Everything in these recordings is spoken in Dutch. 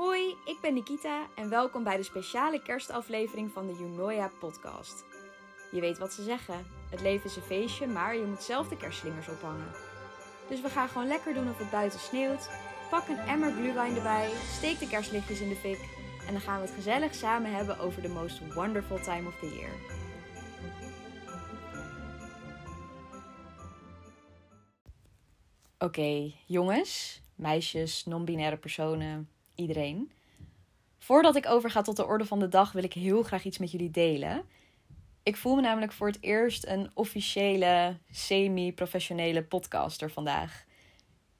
Hoi, ik ben Nikita en welkom bij de speciale kerstaflevering van de Junoia podcast. Je weet wat ze zeggen, het leven is een feestje, maar je moet zelf de kerstslingers ophangen. Dus we gaan gewoon lekker doen of het buiten sneeuwt, pak een emmer glühwein erbij, steek de kerstlichtjes in de fik en dan gaan we het gezellig samen hebben over de most wonderful time of the year. Oké, jongens, meisjes, non-binaire personen, iedereen. Voordat ik overga tot de orde van de dag, wil ik heel graag iets met jullie delen. Ik voel me namelijk voor het eerst een officiële, semi-professionele podcaster vandaag.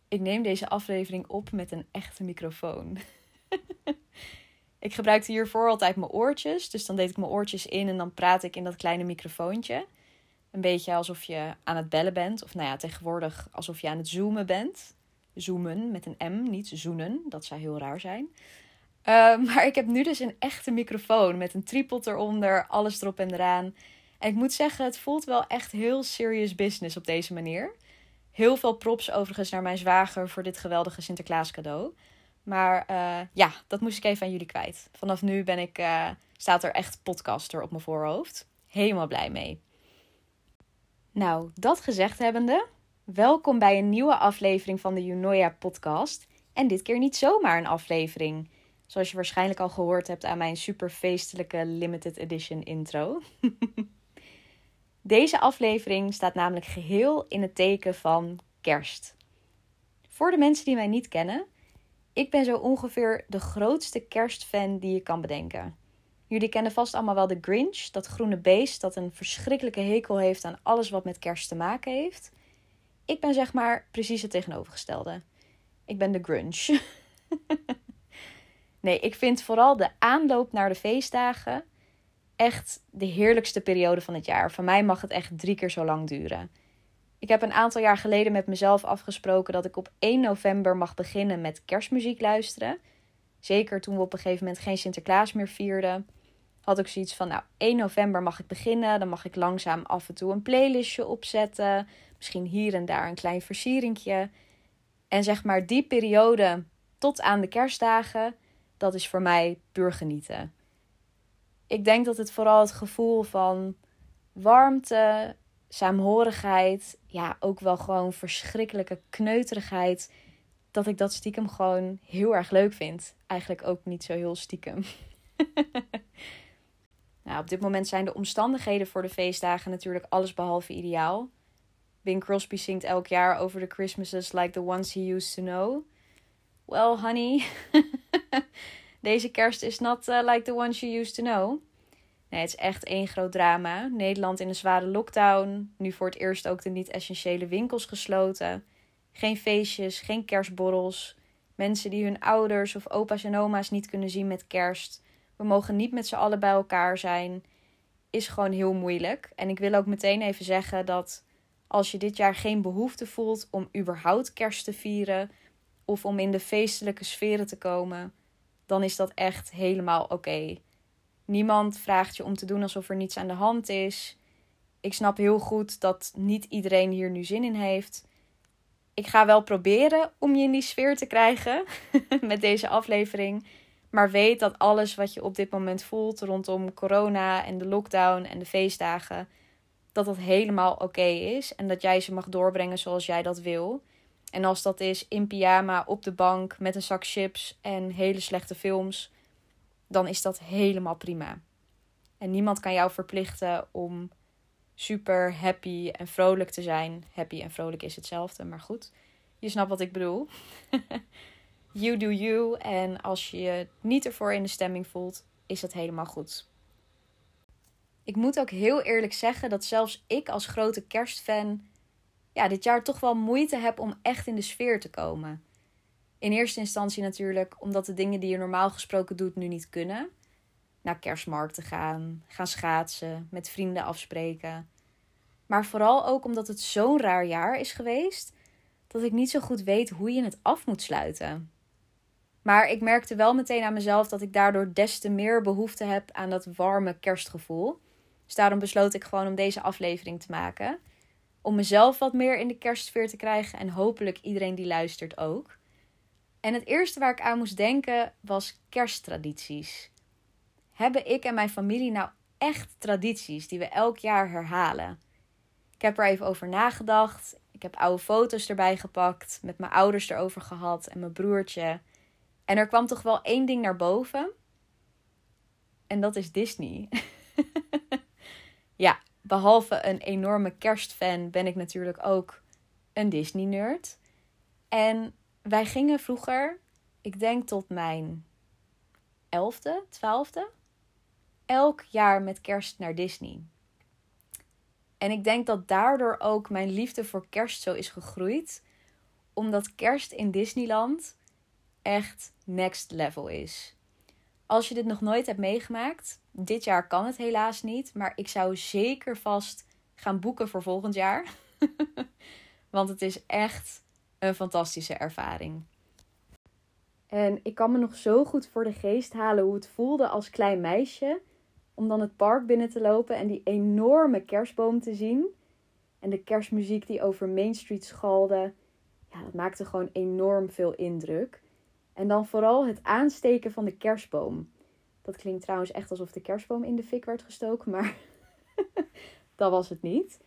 Ik neem deze aflevering op met een echte microfoon. ik gebruikte hiervoor altijd mijn oortjes, dus dan deed ik mijn oortjes in en dan praat ik in dat kleine microfoontje. Een beetje alsof je aan het bellen bent, of nou ja, tegenwoordig alsof je aan het zoomen bent zoomen met een M, niet zoenen. Dat zou heel raar zijn. Uh, maar ik heb nu dus een echte microfoon met een tripod eronder, alles erop en eraan. En ik moet zeggen, het voelt wel echt heel serious business op deze manier. Heel veel props overigens naar mijn zwager voor dit geweldige Sinterklaas cadeau. Maar uh, ja, dat moest ik even aan jullie kwijt. Vanaf nu ben ik, uh, staat er echt podcaster op mijn voorhoofd. Helemaal blij mee. Nou, dat gezegd hebbende, Welkom bij een nieuwe aflevering van de Junoia podcast. En dit keer niet zomaar een aflevering. Zoals je waarschijnlijk al gehoord hebt aan mijn super feestelijke limited edition intro. Deze aflevering staat namelijk geheel in het teken van kerst. Voor de mensen die mij niet kennen, ik ben zo ongeveer de grootste kerstfan die je kan bedenken. Jullie kennen vast allemaal wel de Grinch, dat groene beest dat een verschrikkelijke hekel heeft aan alles wat met kerst te maken heeft. Ik ben zeg maar precies het tegenovergestelde. Ik ben de grunge. nee, ik vind vooral de aanloop naar de feestdagen echt de heerlijkste periode van het jaar. Van mij mag het echt drie keer zo lang duren. Ik heb een aantal jaar geleden met mezelf afgesproken dat ik op 1 november mag beginnen met kerstmuziek luisteren. Zeker toen we op een gegeven moment geen Sinterklaas meer vierden. Had ik zoiets van, nou, 1 november mag ik beginnen. Dan mag ik langzaam af en toe een playlistje opzetten. Misschien hier en daar een klein versieringje. En zeg maar die periode tot aan de kerstdagen, dat is voor mij puur genieten. Ik denk dat het vooral het gevoel van warmte, saamhorigheid, ja, ook wel gewoon verschrikkelijke kneuterigheid, dat ik dat stiekem gewoon heel erg leuk vind. Eigenlijk ook niet zo heel stiekem. nou, op dit moment zijn de omstandigheden voor de feestdagen natuurlijk alles behalve ideaal. Bing Crosby zingt elk jaar over de Christmases like the ones he used to know. Well, honey, deze kerst is not uh, like the ones you used to know. Nee, het is echt één groot drama. Nederland in een zware lockdown. Nu voor het eerst ook de niet-essentiële winkels gesloten. Geen feestjes, geen kerstborrels. Mensen die hun ouders of opa's en oma's niet kunnen zien met kerst. We mogen niet met z'n allen bij elkaar zijn. Is gewoon heel moeilijk. En ik wil ook meteen even zeggen dat als je dit jaar geen behoefte voelt om überhaupt kerst te vieren of om in de feestelijke sferen te komen, dan is dat echt helemaal oké. Niemand vraagt je om te doen alsof er niets aan de hand is. Ik snap heel goed dat niet iedereen hier nu zin in heeft. Ik ga wel proberen om je in die sfeer te krijgen met deze aflevering. Maar weet dat alles wat je op dit moment voelt rondom corona en de lockdown en de feestdagen, dat dat helemaal oké is en dat jij ze mag doorbrengen zoals jij dat wil. En als dat is in pyjama op de bank met een zak chips en hele slechte films, dan is dat helemaal prima. En niemand kan jou verplichten om super happy en vrolijk te zijn. Happy en vrolijk is hetzelfde, maar goed. Je snapt wat ik bedoel. you do you. En als je je niet ervoor in de stemming voelt, is dat helemaal goed. Ik moet ook heel eerlijk zeggen dat zelfs ik als grote kerstfan ja, dit jaar toch wel moeite heb om echt in de sfeer te komen. In eerste instantie natuurlijk omdat de dingen die je normaal gesproken doet nu niet kunnen. Naar kerstmarkten gaan, gaan schaatsen, met vrienden afspreken. Maar vooral ook omdat het zo'n raar jaar is geweest dat ik niet zo goed weet hoe je het af moet sluiten. Maar ik merkte wel meteen aan mezelf dat ik daardoor des te meer behoefte heb aan dat warme kerstgevoel. Dus daarom besloot ik gewoon om deze aflevering te maken. Om mezelf wat meer in de kerstsfeer te krijgen en hopelijk iedereen die luistert ook. En het eerste waar ik aan moest denken was kersttradities. Hebben ik en mijn familie nou echt tradities die we elk jaar herhalen? Ik heb er even over nagedacht. Ik heb oude foto's erbij gepakt, met mijn ouders erover gehad en mijn broertje. En er kwam toch wel één ding naar boven. En dat is Disney. ja, behalve een enorme kerstfan ben ik natuurlijk ook een Disney-nerd. En wij gingen vroeger, ik denk tot mijn elfde, twaalfde, elk jaar met kerst naar Disney. En ik denk dat daardoor ook mijn liefde voor kerst zo is gegroeid, omdat kerst in Disneyland echt next level is. Als je dit nog nooit hebt meegemaakt, dit jaar kan het helaas niet, maar ik zou zeker vast gaan boeken voor volgend jaar. Want het is echt een fantastische ervaring. En ik kan me nog zo goed voor de geest halen hoe het voelde als klein meisje om dan het park binnen te lopen en die enorme kerstboom te zien. En de kerstmuziek die over Main Street schalde. Ja, dat maakte gewoon enorm veel indruk. En dan vooral het aansteken van de kerstboom. Dat klinkt trouwens echt alsof de kerstboom in de fik werd gestoken, maar dat was het niet.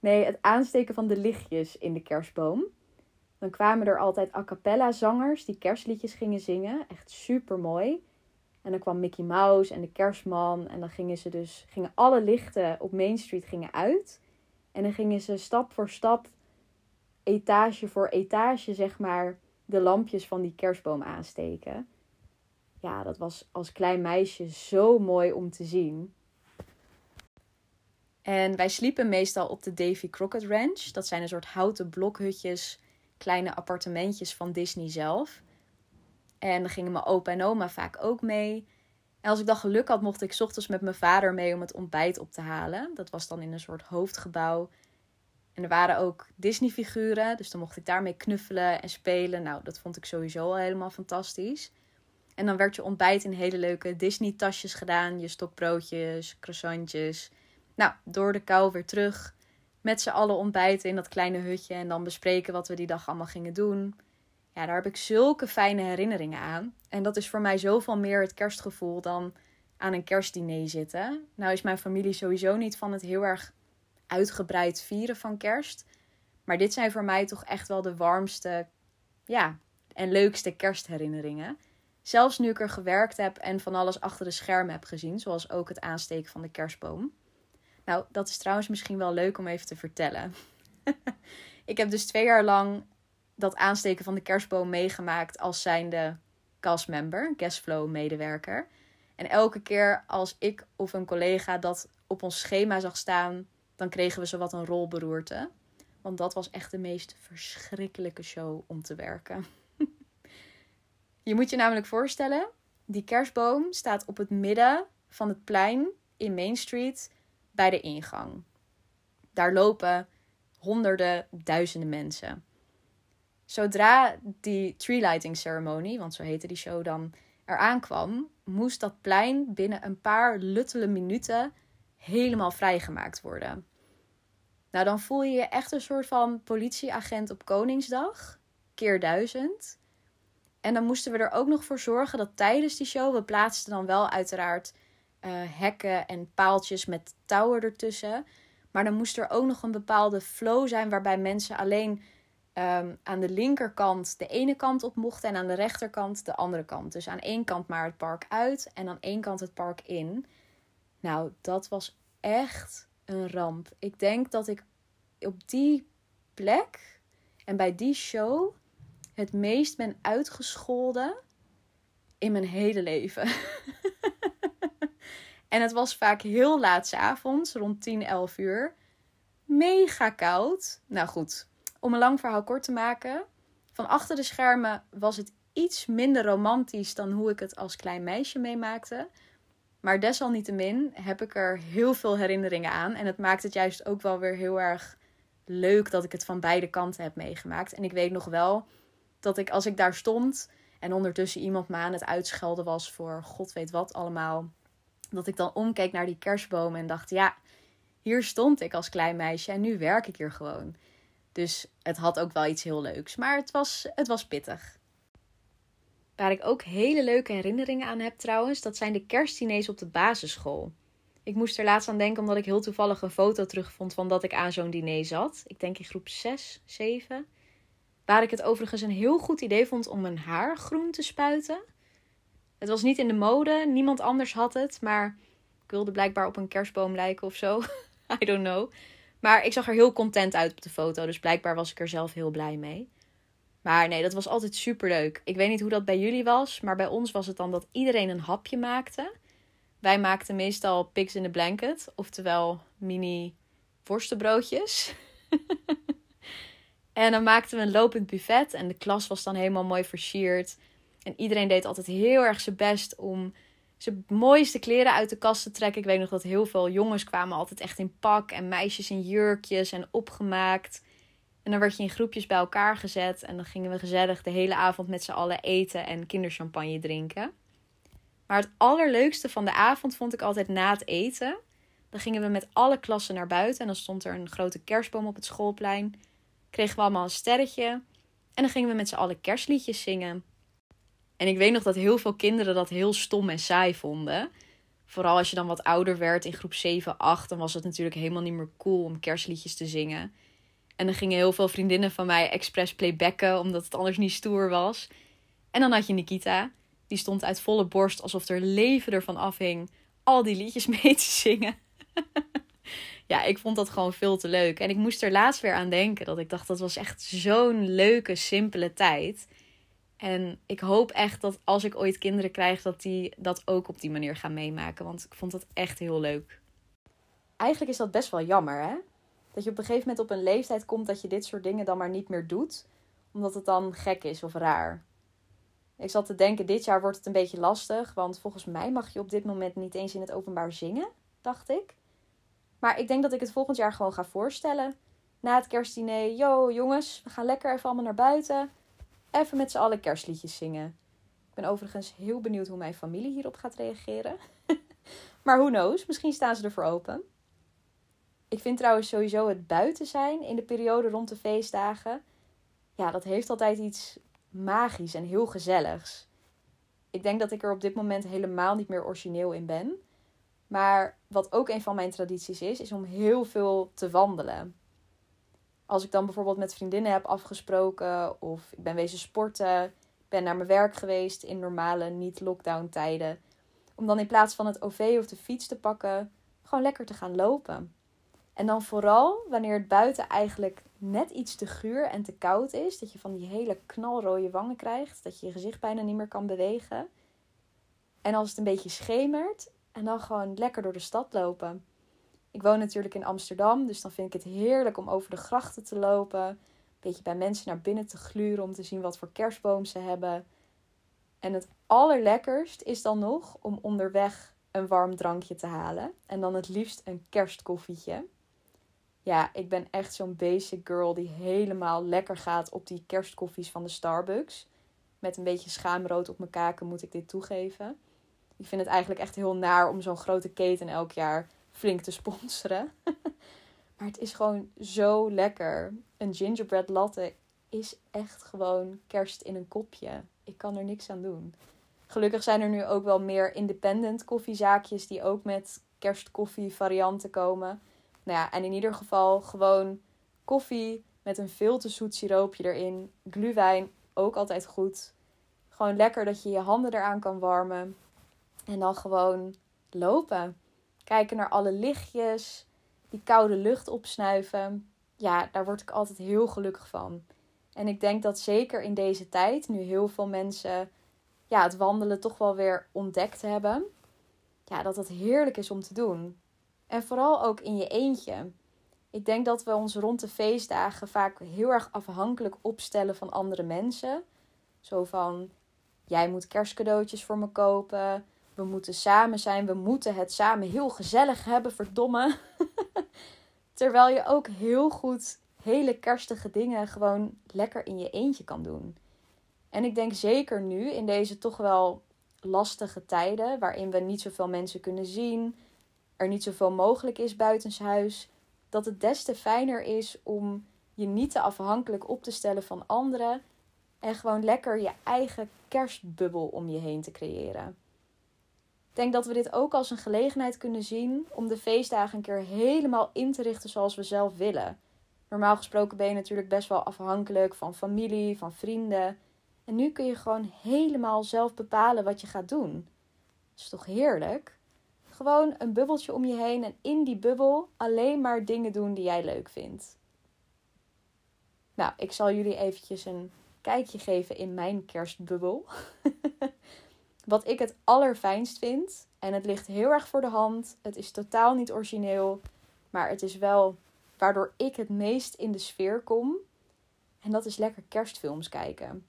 Nee, het aansteken van de lichtjes in de kerstboom. Dan kwamen er altijd a cappella zangers die kerstliedjes gingen zingen. Echt super mooi. En dan kwam Mickey Mouse en de kerstman. En dan gingen ze dus, gingen alle lichten op Main Street gingen uit. En dan gingen ze stap voor stap, etage voor etage, zeg maar, de lampjes van die kerstboom aansteken. Ja, dat was als klein meisje zo mooi om te zien. En wij sliepen meestal op de Davy Crockett Ranch. Dat zijn een soort houten blokhutjes, kleine appartementjes van Disney zelf. En dan gingen mijn opa en oma vaak ook mee. En als ik dan geluk had, mocht ik ochtends met mijn vader mee om het ontbijt op te halen. Dat was dan in een soort hoofdgebouw. En er waren ook Disney-figuren, dus dan mocht ik daarmee knuffelen en spelen. Nou, dat vond ik sowieso al helemaal fantastisch. En dan werd je ontbijt in hele leuke Disney-tasjes gedaan. Je stokbroodjes, croissantjes. Nou, door de kou weer terug. Met z'n allen ontbijten in dat kleine hutje. En dan bespreken wat we die dag allemaal gingen doen. Ja, daar heb ik zulke fijne herinneringen aan. En dat is voor mij zoveel meer het kerstgevoel dan aan een kerstdiner zitten. Nou is mijn familie sowieso niet van het heel erg uitgebreid vieren van kerst. Maar dit zijn voor mij toch echt wel de warmste ja, en leukste kerstherinneringen. Zelfs nu ik er gewerkt heb en van alles achter de schermen heb gezien, zoals ook het aansteken van de kerstboom. Nou, dat is trouwens misschien wel leuk om even te vertellen. ik heb dus twee jaar lang dat aansteken van de kerstboom meegemaakt als zijnde castmember, guestflow medewerker. En elke keer als ik of een collega dat op ons schema zag staan, dan kregen we zowat een rolberoerte. Want dat was echt de meest verschrikkelijke show om te werken. Je moet je namelijk voorstellen, die kerstboom staat op het midden van het plein in Main Street bij de ingang. Daar lopen honderden, duizenden mensen. Zodra die tree lighting ceremony, want zo heette die show dan, eraan kwam, moest dat plein binnen een paar luttele minuten helemaal vrijgemaakt worden. Nou, dan voel je je echt een soort van politieagent op Koningsdag, keer duizend. En dan moesten we er ook nog voor zorgen dat tijdens die show, we plaatsten dan wel uiteraard uh, hekken en paaltjes met touwen ertussen. Maar dan moest er ook nog een bepaalde flow zijn waarbij mensen alleen um, aan de linkerkant de ene kant op mochten en aan de rechterkant de andere kant. Dus aan één kant maar het park uit en aan één kant het park in. Nou, dat was echt een ramp. Ik denk dat ik op die plek en bij die show het meest ben uitgescholden in mijn hele leven. en het was vaak heel laat avonds, rond 10, 11 uur. Mega koud. Nou goed, om een lang verhaal kort te maken. Van achter de schermen was het iets minder romantisch dan hoe ik het als klein meisje meemaakte. Maar desalniettemin heb ik er heel veel herinneringen aan. En het maakt het juist ook wel weer heel erg leuk dat ik het van beide kanten heb meegemaakt. En ik weet nog wel dat ik als ik daar stond en ondertussen iemand me aan het uitschelden was voor god weet wat allemaal. Dat ik dan omkeek naar die kerstboom en dacht: ja, hier stond ik als klein meisje en nu werk ik hier gewoon. Dus het had ook wel iets heel leuks. Maar het was, het was pittig. Waar ik ook hele leuke herinneringen aan heb trouwens, dat zijn de kerstdiners op de basisschool. Ik moest er laatst aan denken omdat ik heel toevallig een foto terugvond van dat ik aan zo'n diner zat. Ik denk in groep 6, 7. Waar ik het overigens een heel goed idee vond om mijn haar groen te spuiten. Het was niet in de mode, niemand anders had het, maar ik wilde blijkbaar op een kerstboom lijken of zo. I don't know. Maar ik zag er heel content uit op de foto, dus blijkbaar was ik er zelf heel blij mee. Maar nee, dat was altijd super leuk. Ik weet niet hoe dat bij jullie was, maar bij ons was het dan dat iedereen een hapje maakte. Wij maakten meestal pigs in a blanket, oftewel mini worstenbroodjes. en dan maakten we een lopend buffet en de klas was dan helemaal mooi versierd. En iedereen deed altijd heel erg zijn best om zijn mooiste kleren uit de kast te trekken. Ik weet nog dat heel veel jongens kwamen altijd echt in pak en meisjes in jurkjes en opgemaakt. En dan werd je in groepjes bij elkaar gezet en dan gingen we gezellig de hele avond met z'n allen eten en kinderchampagne drinken. Maar het allerleukste van de avond vond ik altijd na het eten. Dan gingen we met alle klassen naar buiten en dan stond er een grote kerstboom op het schoolplein. Kregen we allemaal een sterretje en dan gingen we met z'n allen kerstliedjes zingen. En ik weet nog dat heel veel kinderen dat heel stom en saai vonden. Vooral als je dan wat ouder werd in groep 7, 8, dan was het natuurlijk helemaal niet meer cool om kerstliedjes te zingen. En dan gingen heel veel vriendinnen van mij expres playbacken, omdat het anders niet stoer was. En dan had je Nikita, die stond uit volle borst alsof er leven ervan afhing, al die liedjes mee te zingen. Ja, ik vond dat gewoon veel te leuk. En ik moest er laatst weer aan denken, dat ik dacht dat was echt zo'n leuke, simpele tijd. En ik hoop echt dat als ik ooit kinderen krijg, dat die dat ook op die manier gaan meemaken. Want ik vond dat echt heel leuk. Eigenlijk is dat best wel jammer, hè? Dat je op een gegeven moment op een leeftijd komt dat je dit soort dingen dan maar niet meer doet. Omdat het dan gek is of raar. Ik zat te denken, dit jaar wordt het een beetje lastig. Want volgens mij mag je op dit moment niet eens in het openbaar zingen, dacht ik. Maar ik denk dat ik het volgend jaar gewoon ga voorstellen. Na het kerstdiner, yo jongens, we gaan lekker even allemaal naar buiten even met z'n allen kerstliedjes zingen. Ik ben overigens heel benieuwd hoe mijn familie hierop gaat reageren. maar who knows, misschien staan ze ervoor open. Ik vind trouwens sowieso het buiten zijn in de periode rond de feestdagen. Ja, dat heeft altijd iets magisch en heel gezelligs. Ik denk dat ik er op dit moment helemaal niet meer origineel in ben. Maar wat ook een van mijn tradities is, is om heel veel te wandelen als ik dan bijvoorbeeld met vriendinnen heb afgesproken of ik ben wezen sporten, ben naar mijn werk geweest in normale niet-lockdown tijden, om dan in plaats van het OV of de fiets te pakken, gewoon lekker te gaan lopen. En dan vooral wanneer het buiten eigenlijk net iets te guur en te koud is, dat je van die hele knalrode wangen krijgt, dat je je gezicht bijna niet meer kan bewegen. En als het een beetje schemert en dan gewoon lekker door de stad lopen. Ik woon natuurlijk in Amsterdam, dus dan vind ik het heerlijk om over de grachten te lopen. Een beetje bij mensen naar binnen te gluren om te zien wat voor kerstboom ze hebben. En het allerlekkerst is dan nog om onderweg een warm drankje te halen. En dan het liefst een kerstkoffietje. Ja, ik ben echt zo'n basic girl die helemaal lekker gaat op die kerstkoffies van de Starbucks. Met een beetje schaamrood op mijn kaken moet ik dit toegeven. Ik vind het eigenlijk echt heel naar om zo'n grote keten elk jaar flink te sponsoren. maar het is gewoon zo lekker. Een gingerbread latte is echt gewoon kerst in een kopje. Ik kan er niks aan doen. Gelukkig zijn er nu ook wel meer independent koffiezaakjes die ook met kerstkoffie varianten komen. Nou ja, en in ieder geval gewoon koffie met een veel te zoet siroopje erin. Glühwein ook altijd goed. Gewoon lekker dat je je handen eraan kan warmen. En dan gewoon lopen. Kijken naar alle lichtjes, die koude lucht opsnuiven. Ja, daar word ik altijd heel gelukkig van. En ik denk dat zeker in deze tijd, nu heel veel mensen ja, het wandelen toch wel weer ontdekt hebben, ja, dat het heerlijk is om te doen. En vooral ook in je eentje. Ik denk dat we ons rond de feestdagen vaak heel erg afhankelijk opstellen van andere mensen. Zo van: jij moet kerstcadeautjes voor me kopen. We moeten samen zijn. We moeten het samen heel gezellig hebben, verdomme. Terwijl je ook heel goed hele kerstige dingen gewoon lekker in je eentje kan doen. En ik denk zeker nu, in deze toch wel lastige tijden, waarin we niet zoveel mensen kunnen zien, er niet zoveel mogelijk is buitenshuis, dat het des te fijner is om je niet te afhankelijk op te stellen van anderen En gewoon lekker je eigen kerstbubbel om je heen te creëren. Denk dat we dit ook als een gelegenheid kunnen zien om de feestdagen een keer helemaal in te richten zoals we zelf willen. Normaal gesproken ben je natuurlijk best wel afhankelijk van familie, van vrienden. En nu kun je gewoon helemaal zelf bepalen wat je gaat doen. Dat is toch heerlijk? Gewoon een bubbeltje om je heen en in die bubbel alleen maar dingen doen die jij leuk vindt. Nou, ik zal jullie eventjes een kijkje geven in mijn kerstbubbel. Wat ik het allerfijnst vind. En het ligt heel erg voor de hand. Het is totaal niet origineel. Maar het is wel waardoor ik het meest in de sfeer kom. En dat is lekker kerstfilms kijken.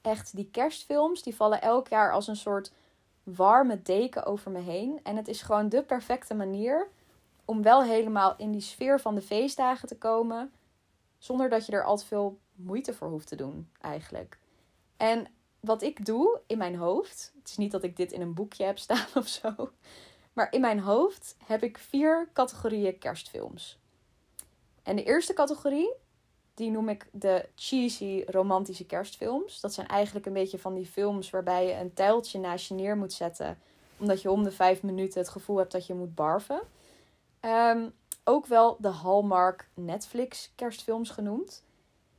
Echt, die kerstfilms die vallen elk jaar als een soort warme deken over me heen. En het is gewoon de perfecte manier om wel helemaal in die sfeer van de feestdagen te komen. Zonder dat je er al te veel moeite voor hoeft te doen, eigenlijk. En wat ik doe in mijn hoofd. Het is niet dat ik dit in een boekje heb staan of zo. Maar in mijn hoofd heb ik vier categorieën kerstfilms. En de eerste categorie, die noem ik de cheesy romantische kerstfilms. Dat zijn eigenlijk een beetje van die films waarbij je een tijltje naast je neer moet zetten. Omdat je om de vijf minuten het gevoel hebt dat je moet barven. Ehm, ook wel de Hallmark Netflix kerstfilms genoemd.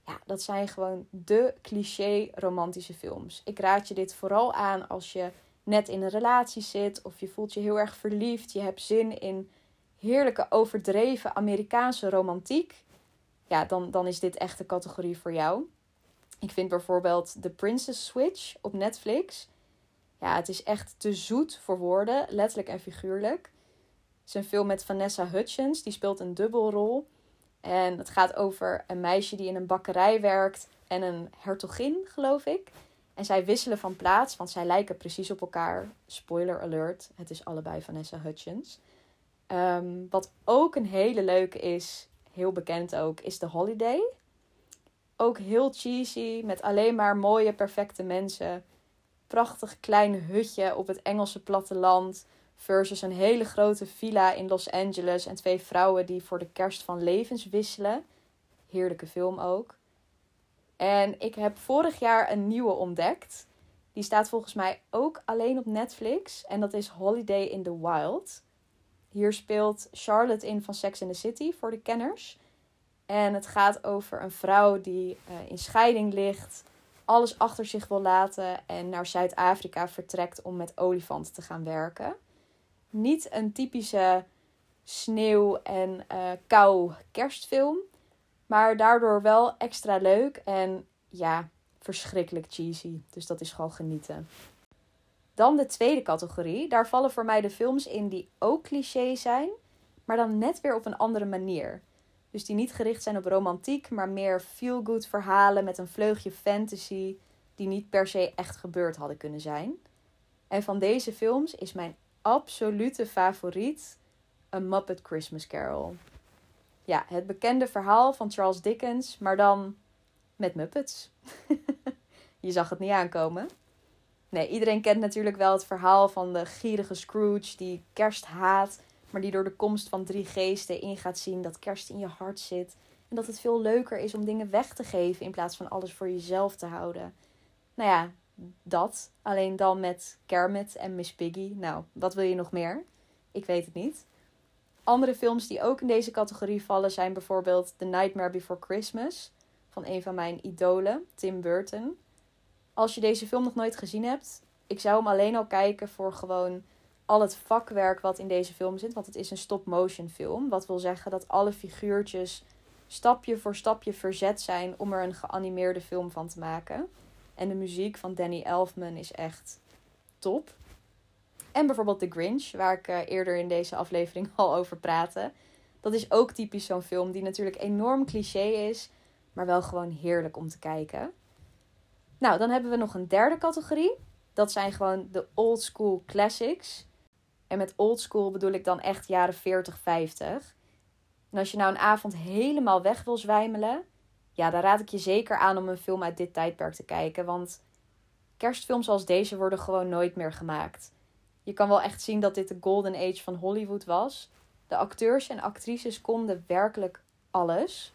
Ja, dat zijn gewoon de cliché romantische films. Ik raad je dit vooral aan als je net in een relatie zit of je voelt je heel erg verliefd. Je hebt zin in heerlijke overdreven Amerikaanse romantiek. Ja, dan, dan is dit echt de categorie voor jou. Ik vind bijvoorbeeld The Princess Switch op Netflix. Ja, het is echt te zoet voor woorden, letterlijk en figuurlijk. Het is een film met Vanessa Hudgens, die speelt een dubbelrol. En het gaat over een meisje die in een bakkerij werkt en een hertogin, geloof ik. En zij wisselen van plaats, want zij lijken precies op elkaar. Spoiler alert, het is allebei Vanessa Hudgens. Ehm, wat ook een hele leuke is, heel bekend ook, is The Holiday. Ook heel cheesy, met alleen maar mooie, perfecte mensen. Prachtig klein hutje op het Engelse platteland Versus een hele grote villa in Los Angeles en twee vrouwen die voor de kerst van levens wisselen. Heerlijke film ook. En ik heb vorig jaar een nieuwe ontdekt. Die staat volgens mij ook alleen op Netflix. En dat is Holiday in the Wild. Hier speelt Charlotte in van Sex and the City voor de kenners. En het gaat over een vrouw die uh, in scheiding ligt, alles achter zich wil laten en naar Zuid-Afrika vertrekt om met olifanten te gaan werken niet een typische sneeuw- en uh, kou kerstfilm. Maar daardoor wel extra leuk en ja, verschrikkelijk cheesy. Dus dat is gewoon genieten. Dan de tweede categorie. Daar vallen voor mij de films in die ook cliché zijn, maar dan net weer op een andere manier. Dus die niet gericht zijn op romantiek, maar meer feel-good verhalen met een vleugje fantasy die niet per se echt gebeurd hadden kunnen zijn. En van deze films is mijn absolute favoriet een Muppet Christmas Carol. Ja, het bekende verhaal van Charles Dickens, maar dan met Muppets. Je zag het niet aankomen. Nee, iedereen kent natuurlijk wel het verhaal van de gierige Scrooge die kerst haat, maar die door de komst van drie geesten in gaat zien dat kerst in je hart zit. En dat het veel leuker is om dingen weg te geven in plaats van alles voor jezelf te houden. Nou ja, dat. Alleen dan met Kermit en Miss Piggy. Nou, wat wil je nog meer? Ik weet het niet. Andere films die ook in deze categorie vallen zijn bijvoorbeeld The Nightmare Before Christmas van een van mijn idolen, Tim Burton. Als je deze film nog nooit gezien hebt, ik zou hem alleen al kijken voor gewoon al het vakwerk wat in deze film zit, want het is een stop-motion film. Wat wil zeggen dat alle figuurtjes stapje voor stapje verzet zijn om er een geanimeerde film van te maken. En de muziek van Danny Elfman is echt top. En bijvoorbeeld The Grinch, waar ik eh, eerder in deze aflevering al over praatte. Dat is ook typisch zo'n film die natuurlijk enorm cliché is, maar wel gewoon heerlijk om te kijken. Nou, dan hebben we nog een derde categorie. Dat zijn gewoon de old school classics. En met old school bedoel ik dan echt jaren 40, 50. En als je nou een avond helemaal weg wil zwijmelen, ja, daar raad ik je zeker aan om een film uit dit tijdperk te kijken. Want kerstfilms als deze worden gewoon nooit meer gemaakt. Je kan wel echt zien dat dit de golden age van Hollywood was. De acteurs en actrices konden werkelijk alles.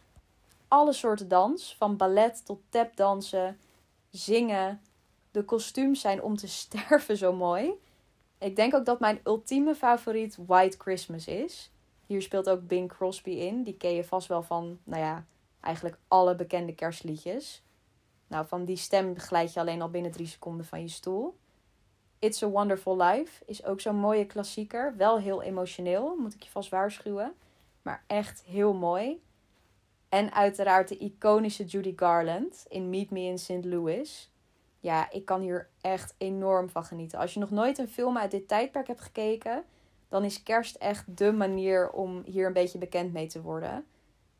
Alle soorten dans, van ballet tot tapdansen. zingen. De kostuums zijn om te sterven zo mooi. Ik denk ook dat mijn ultieme favoriet White Christmas is. Hier speelt ook Bing Crosby in. Die ken je vast wel van, nou ja, eigenlijk alle bekende kerstliedjes. Nou, van die stem glijd je alleen al binnen drie seconden van je stoel. It's a Wonderful Life is ook zo'n mooie klassieker. Wel heel emotioneel, moet ik je vast waarschuwen. Maar echt heel mooi. En uiteraard de iconische Judy Garland in Meet Me in St. Louis. Ja, ik kan hier echt enorm van genieten. Als je nog nooit een film uit dit tijdperk hebt gekeken, dan is kerst echt de manier om hier een beetje bekend mee te worden.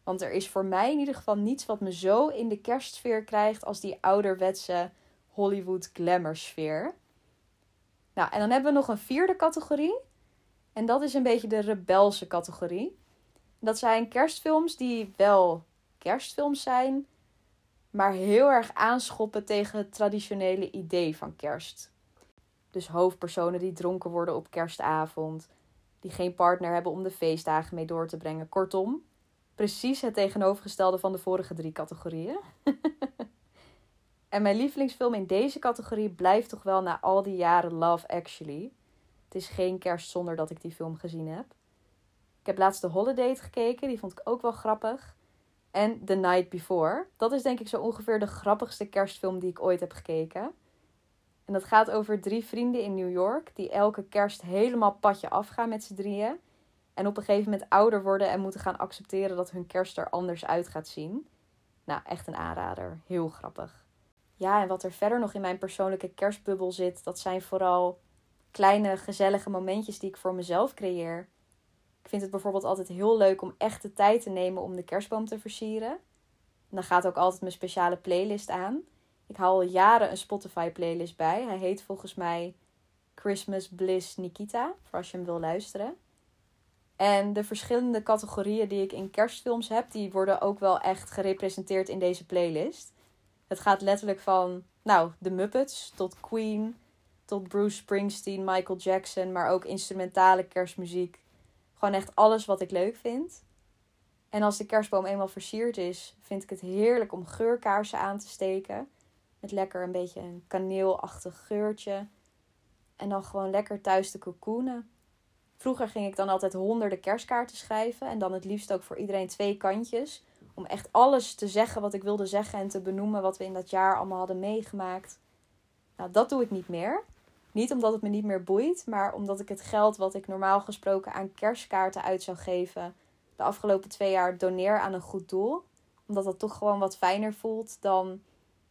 Want er is voor mij in ieder geval niets wat me zo in de kerstsfeer krijgt als die ouderwetse Hollywood glamour sfeer. Nou, en dan hebben we nog een vierde categorie. En dat is een beetje de rebelse categorie. Dat zijn kerstfilms die wel kerstfilms zijn, maar heel erg aanschoppen tegen het traditionele idee van kerst. Dus hoofdpersonen die dronken worden op kerstavond, die geen partner hebben om de feestdagen mee door te brengen. Kortom, precies het tegenovergestelde van de vorige drie categorieën. en mijn lievelingsfilm in deze categorie blijft toch wel na al die jaren Love Actually. Het is geen kerst zonder dat ik die film gezien heb. Ik heb laatst The Holiday gekeken, die vond ik ook wel grappig. En The Night Before. Dat is denk ik zo ongeveer de grappigste kerstfilm die ik ooit heb gekeken. En dat gaat over drie vrienden in New York die elke kerst helemaal padje afgaan met z'n drieën. En op een gegeven moment ouder worden en moeten gaan accepteren dat hun kerst er anders uit gaat zien. Nou, echt een aanrader. Heel grappig. Ja, en wat er verder nog in mijn persoonlijke kerstbubbel zit, dat zijn vooral kleine gezellige momentjes die ik voor mezelf creëer. Ik vind het bijvoorbeeld altijd heel leuk om echt de tijd te nemen om de kerstboom te versieren. En dan gaat ook altijd mijn speciale playlist aan. Ik haal al jaren een Spotify playlist bij. Hij heet volgens mij Christmas Bliss Nikita, voor als je hem wil luisteren. En de verschillende categorieën die ik in kerstfilms heb, die worden ook wel echt gerepresenteerd in deze playlist. Het gaat letterlijk van, nou, de Muppets tot Queen, tot Bruce Springsteen, Michael Jackson, maar ook instrumentale kerstmuziek. Gewoon echt alles wat ik leuk vind. En als de kerstboom eenmaal versierd is, vind ik het heerlijk om geurkaarsen aan te steken. Met lekker een beetje een kaneelachtig geurtje. En dan gewoon lekker thuis te cocoonen. Vroeger ging ik dan altijd honderden kerstkaarten schrijven. En dan het liefst ook voor iedereen twee kantjes. Om echt alles te zeggen wat ik wilde zeggen en te benoemen wat we in dat jaar allemaal hadden meegemaakt. Nou, dat doe ik niet meer. Niet omdat het me niet meer boeit, maar omdat ik het geld wat ik normaal gesproken aan kerstkaarten uit zou geven, de afgelopen twee jaar doneer aan een goed doel. Omdat dat toch gewoon wat fijner voelt dan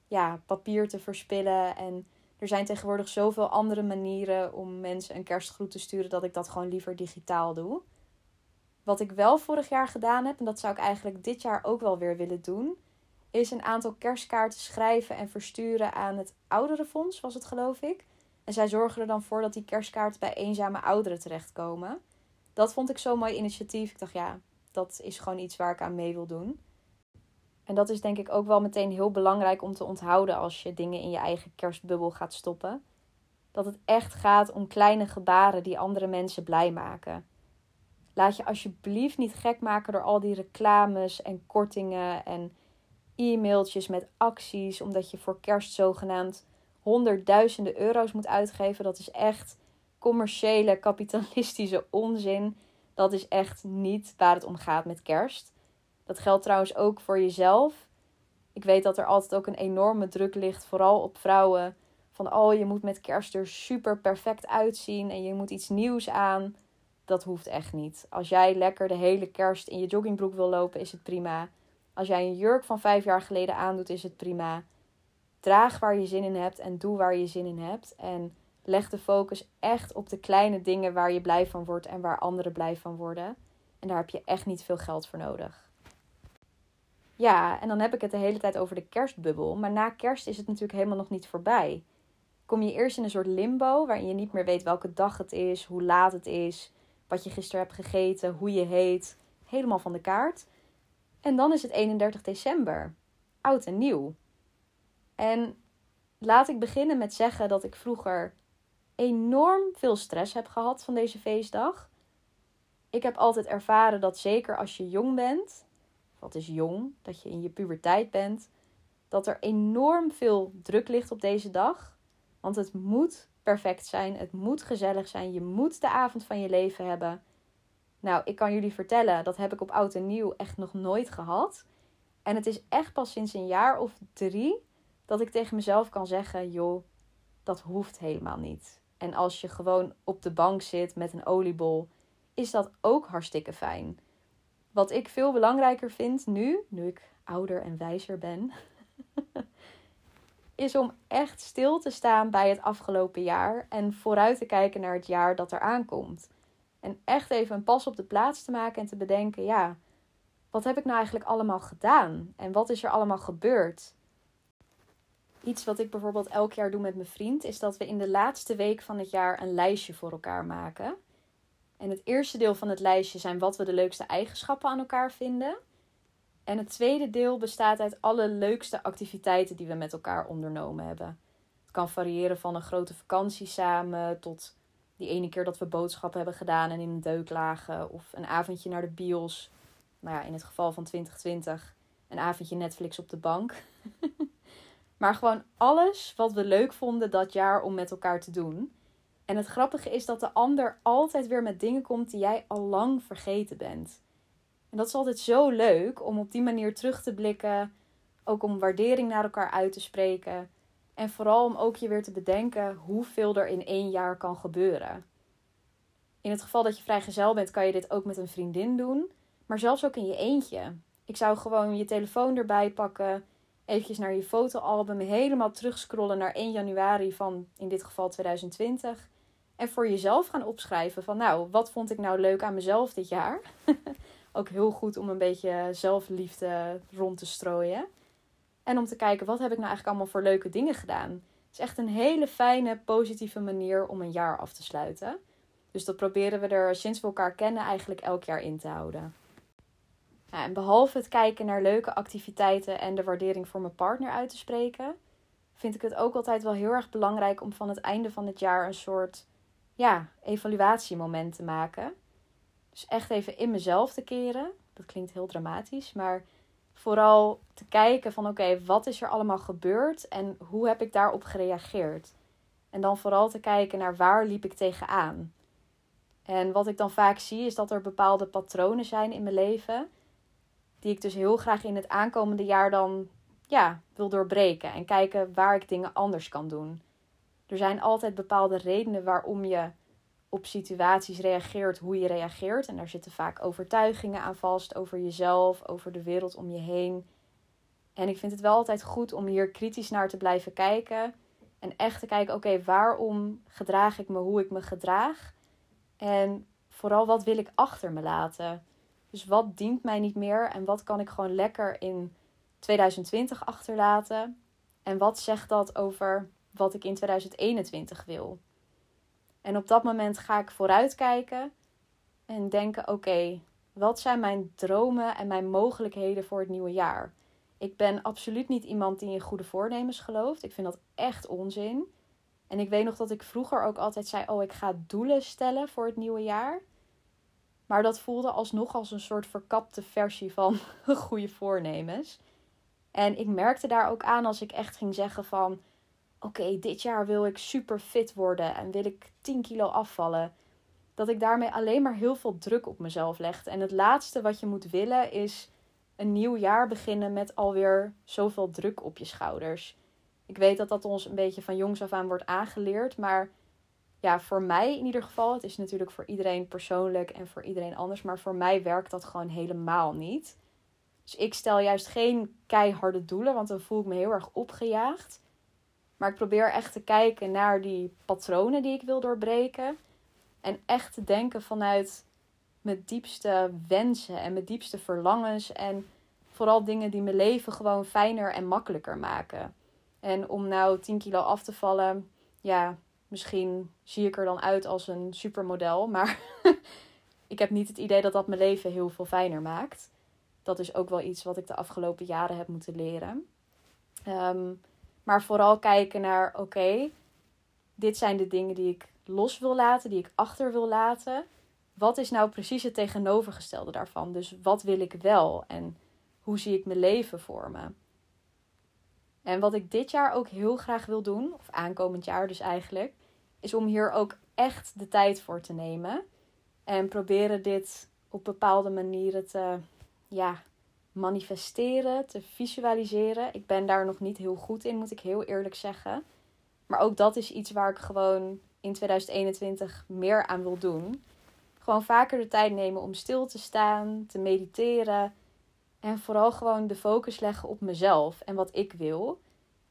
ja, papier te verspillen. En er zijn tegenwoordig zoveel andere manieren om mensen een kerstgroet te sturen dat ik dat gewoon liever digitaal doe. Wat ik wel vorig jaar gedaan heb, en dat zou ik eigenlijk dit jaar ook wel weer willen doen, is een aantal kerstkaarten schrijven en versturen aan het Ouderenfonds, was het geloof ik. En zij zorgen er dan voor dat die kerstkaarten bij eenzame ouderen terechtkomen. Dat vond ik zo'n mooi initiatief. Ik dacht, ja, dat is gewoon iets waar ik aan mee wil doen. En dat is denk ik ook wel meteen heel belangrijk om te onthouden als je dingen in je eigen kerstbubbel gaat stoppen. Dat het echt gaat om kleine gebaren die andere mensen blij maken. Laat je alsjeblieft niet gek maken door al die reclames en kortingen en e-mailtjes met acties, omdat je voor kerst zogenaamd honderdduizenden euro's moet uitgeven. Dat is echt commerciële, kapitalistische onzin. Dat is echt niet waar het om gaat met kerst. Dat geldt trouwens ook voor jezelf. Ik weet dat er altijd ook een enorme druk ligt, vooral op vrouwen. Van oh, je moet met kerst er super perfect uitzien en je moet iets nieuws aan. Dat hoeft echt niet. Als jij lekker de hele kerst in je joggingbroek wil lopen, is het prima. Als jij een jurk van vijf jaar geleden aandoet, is het prima. Draag waar je zin in hebt en doe waar je zin in hebt. En leg de focus echt op de kleine dingen waar je blij van wordt en waar anderen blij van worden. En daar heb je echt niet veel geld voor nodig. Ja, en dan heb ik het de hele tijd over de kerstbubbel. Maar na kerst is het natuurlijk helemaal nog niet voorbij. Kom je eerst in een soort limbo waarin je niet meer weet welke dag het is, hoe laat het is, wat je gisteren hebt gegeten, hoe je heet. Helemaal van de kaart. En dan is het 31 december. Oud en nieuw. En laat ik beginnen met zeggen dat ik vroeger enorm veel stress heb gehad van deze feestdag. Ik heb altijd ervaren dat zeker als je jong bent, wat is jong, dat je in je puberteit bent, dat er enorm veel druk ligt op deze dag. Want het moet perfect zijn, het moet gezellig zijn, je moet de avond van je leven hebben. Nou, ik kan jullie vertellen, dat heb ik op oud en nieuw echt nog nooit gehad. En het is echt pas sinds een jaar of drie dat ik tegen mezelf kan zeggen: joh, dat hoeft helemaal niet. En als je gewoon op de bank zit met een oliebol, is dat ook hartstikke fijn. Wat ik veel belangrijker vind nu, nu ik ouder en wijzer ben, is om echt stil te staan bij het afgelopen jaar en vooruit te kijken naar het jaar dat er aankomt. En echt even een pas op de plaats te maken en te bedenken: ja, wat heb ik nou eigenlijk allemaal gedaan? En wat is er allemaal gebeurd? Iets wat ik bijvoorbeeld elk jaar doe met mijn vriend, is dat we in de laatste week van het jaar een lijstje voor elkaar maken. En het eerste deel van het lijstje zijn wat we de leukste eigenschappen aan elkaar vinden. En het tweede deel bestaat uit alle leukste activiteiten die we met elkaar ondernomen hebben. Het kan variëren van een grote vakantie samen tot die ene keer dat we boodschappen hebben gedaan en in een deuk lagen. Of een avondje naar de bios. Nou ja, in het geval van 2020 een avondje Netflix op de bank. maar gewoon alles wat we leuk vonden dat jaar om met elkaar te doen. En het grappige is dat de ander altijd weer met dingen komt die jij al lang vergeten bent. En dat is altijd zo leuk om op die manier terug te blikken. Ook om waardering naar elkaar uit te spreken. En vooral om ook je weer te bedenken hoeveel er in één jaar kan gebeuren. In het geval dat je vrijgezel bent, kan je dit ook met een vriendin doen. Maar zelfs ook in je eentje. Ik zou gewoon je telefoon erbij pakken. Eventjes naar je fotoalbum. Helemaal terugscrollen naar 1 januari van in dit geval 2020. En voor jezelf gaan opschrijven van nou, wat vond ik nou leuk aan mezelf dit jaar? ook heel goed om een beetje zelfliefde rond te strooien. En om te kijken, wat heb ik nou eigenlijk allemaal voor leuke dingen gedaan? Het is echt een hele fijne, positieve manier om een jaar af te sluiten. Dus dat proberen we er sinds we elkaar kennen eigenlijk elk jaar in te houden. En behalve het kijken naar leuke activiteiten en de waardering voor mijn partner uit te spreken, vind ik het ook altijd wel heel erg belangrijk om van het einde van het jaar een soort ja, evaluatiemoment te maken. Dus echt even in mezelf te keren. Dat klinkt heel dramatisch, maar vooral te kijken van oké, wat is er allemaal gebeurd en hoe heb ik daarop gereageerd? En dan vooral te kijken naar waar liep ik tegenaan. En wat ik dan vaak zie is dat er bepaalde patronen zijn in mijn leven die ik dus heel graag in het aankomende jaar dan ja, wil doorbreken en kijken waar ik dingen anders kan doen. Er zijn altijd bepaalde redenen waarom je op situaties reageert hoe je reageert. En daar zitten vaak overtuigingen aan vast over jezelf, over de wereld om je heen. En ik vind het wel altijd goed om hier kritisch naar te blijven kijken. En echt te kijken, oké, waarom gedraag ik me hoe ik me gedraag? En vooral, wat wil ik achter me laten? Dus wat dient mij niet meer en wat kan ik gewoon lekker in 2020 achterlaten? En wat zegt dat over wat ik in 2021 wil? En op dat moment ga ik vooruitkijken en denken: oké, wat zijn mijn dromen en mijn mogelijkheden voor het nieuwe jaar? Ik ben absoluut niet iemand die in goede voornemens gelooft. Ik vind dat echt onzin. En ik weet nog dat ik vroeger ook altijd zei: Oh, ik ga doelen stellen voor het nieuwe jaar. Maar dat voelde alsnog als een soort verkapte versie van goede voornemens. En ik merkte daar ook aan als ik echt ging zeggen van oké, dit jaar wil ik super fit worden en wil ik 10 kilo afvallen. Dat ik daarmee alleen maar heel veel druk op mezelf legde. En het laatste wat je moet willen is een nieuw jaar beginnen met alweer zoveel druk op je schouders. Ik weet dat dat ons een beetje van jongs af aan wordt aangeleerd, maar ja, voor mij in ieder geval, het is natuurlijk voor iedereen persoonlijk en voor iedereen anders, maar voor mij werkt dat gewoon helemaal niet. Dus ik stel juist geen keiharde doelen, want dan voel ik me heel erg opgejaagd. Maar ik probeer echt te kijken naar die patronen die ik wil doorbreken. En echt te denken vanuit mijn diepste wensen en mijn diepste verlangens. En vooral dingen die mijn leven gewoon fijner en makkelijker maken. En om nou 10 kilo af te vallen, ja, misschien zie ik er dan uit als een supermodel. Maar ik heb niet het idee dat dat mijn leven heel veel fijner maakt. Dat is ook wel iets wat ik de afgelopen jaren heb moeten leren. Um, maar vooral kijken naar: oké, dit zijn de dingen die ik los wil laten, die ik achter wil laten. Wat is nou precies het tegenovergestelde daarvan? Dus wat wil ik wel en hoe zie ik mijn leven voor me? En wat ik dit jaar ook heel graag wil doen, of aankomend jaar dus eigenlijk, is om hier ook echt de tijd voor te nemen. En proberen dit op bepaalde manieren te ja, manifesteren, te visualiseren. Ik ben daar nog niet heel goed in, moet ik heel eerlijk zeggen. Maar ook dat is iets waar ik gewoon in 2021 meer aan wil doen. Gewoon vaker de tijd nemen om stil te staan, te mediteren. En vooral gewoon de focus leggen op mezelf en wat ik wil.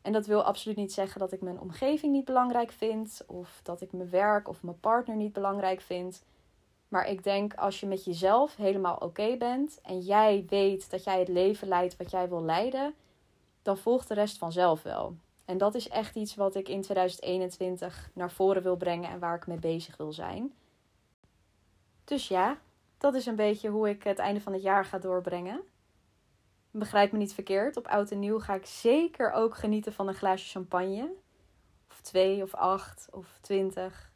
En dat wil absoluut niet zeggen dat ik mijn omgeving niet belangrijk vind. Of dat ik mijn werk of mijn partner niet belangrijk vind. Maar ik denk als je met jezelf helemaal oké bent. En jij weet dat jij het leven leidt wat jij wil leiden. Dan volgt de rest vanzelf wel. En dat is echt iets wat ik in 2021 naar voren wil brengen en waar ik mee bezig wil zijn. Dus ja, dat is een beetje hoe ik het einde van het jaar ga doorbrengen. Begrijp me niet verkeerd, op oud en nieuw ga ik zeker ook genieten van een glaasje champagne. Of twee, of acht, of twintig.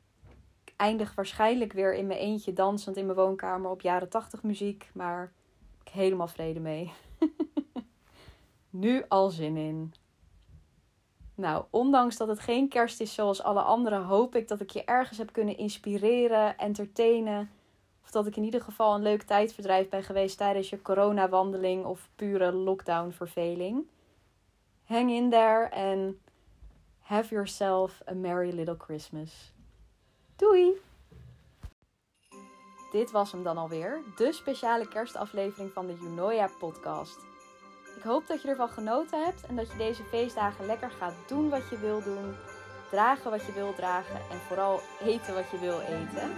Eindig waarschijnlijk weer in mijn eentje dansend in mijn woonkamer op jaren tachtig muziek, maar ik helemaal vrede mee. nu al zin in. Nou, ondanks dat het geen kerst is zoals alle anderen, hoop ik dat ik je ergens heb kunnen inspireren, entertainen. Of dat ik in ieder geval een leuk tijdverdrijf ben geweest tijdens je coronawandeling of pure lockdown-verveling. Hang in there and have yourself a merry little Christmas. Doei! Dit was hem dan alweer, de speciale kerstaflevering van de Junoia podcast. Ik hoop dat je ervan genoten hebt en dat je deze feestdagen lekker gaat doen wat je wil doen, dragen wat je wil dragen en vooral eten wat je wil eten.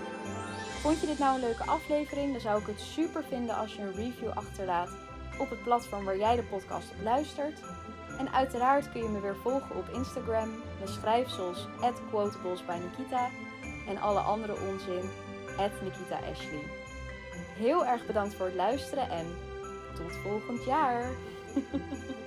Vond je dit nou een leuke aflevering? Dan zou ik het super vinden als je een review achterlaat op het platform waar jij de podcast op luistert. En uiteraard kun je me weer volgen op Instagram, met schrijfsels Nikita en alle andere onzin Nikita Ashley. Heel erg bedankt voor het luisteren en tot volgend jaar!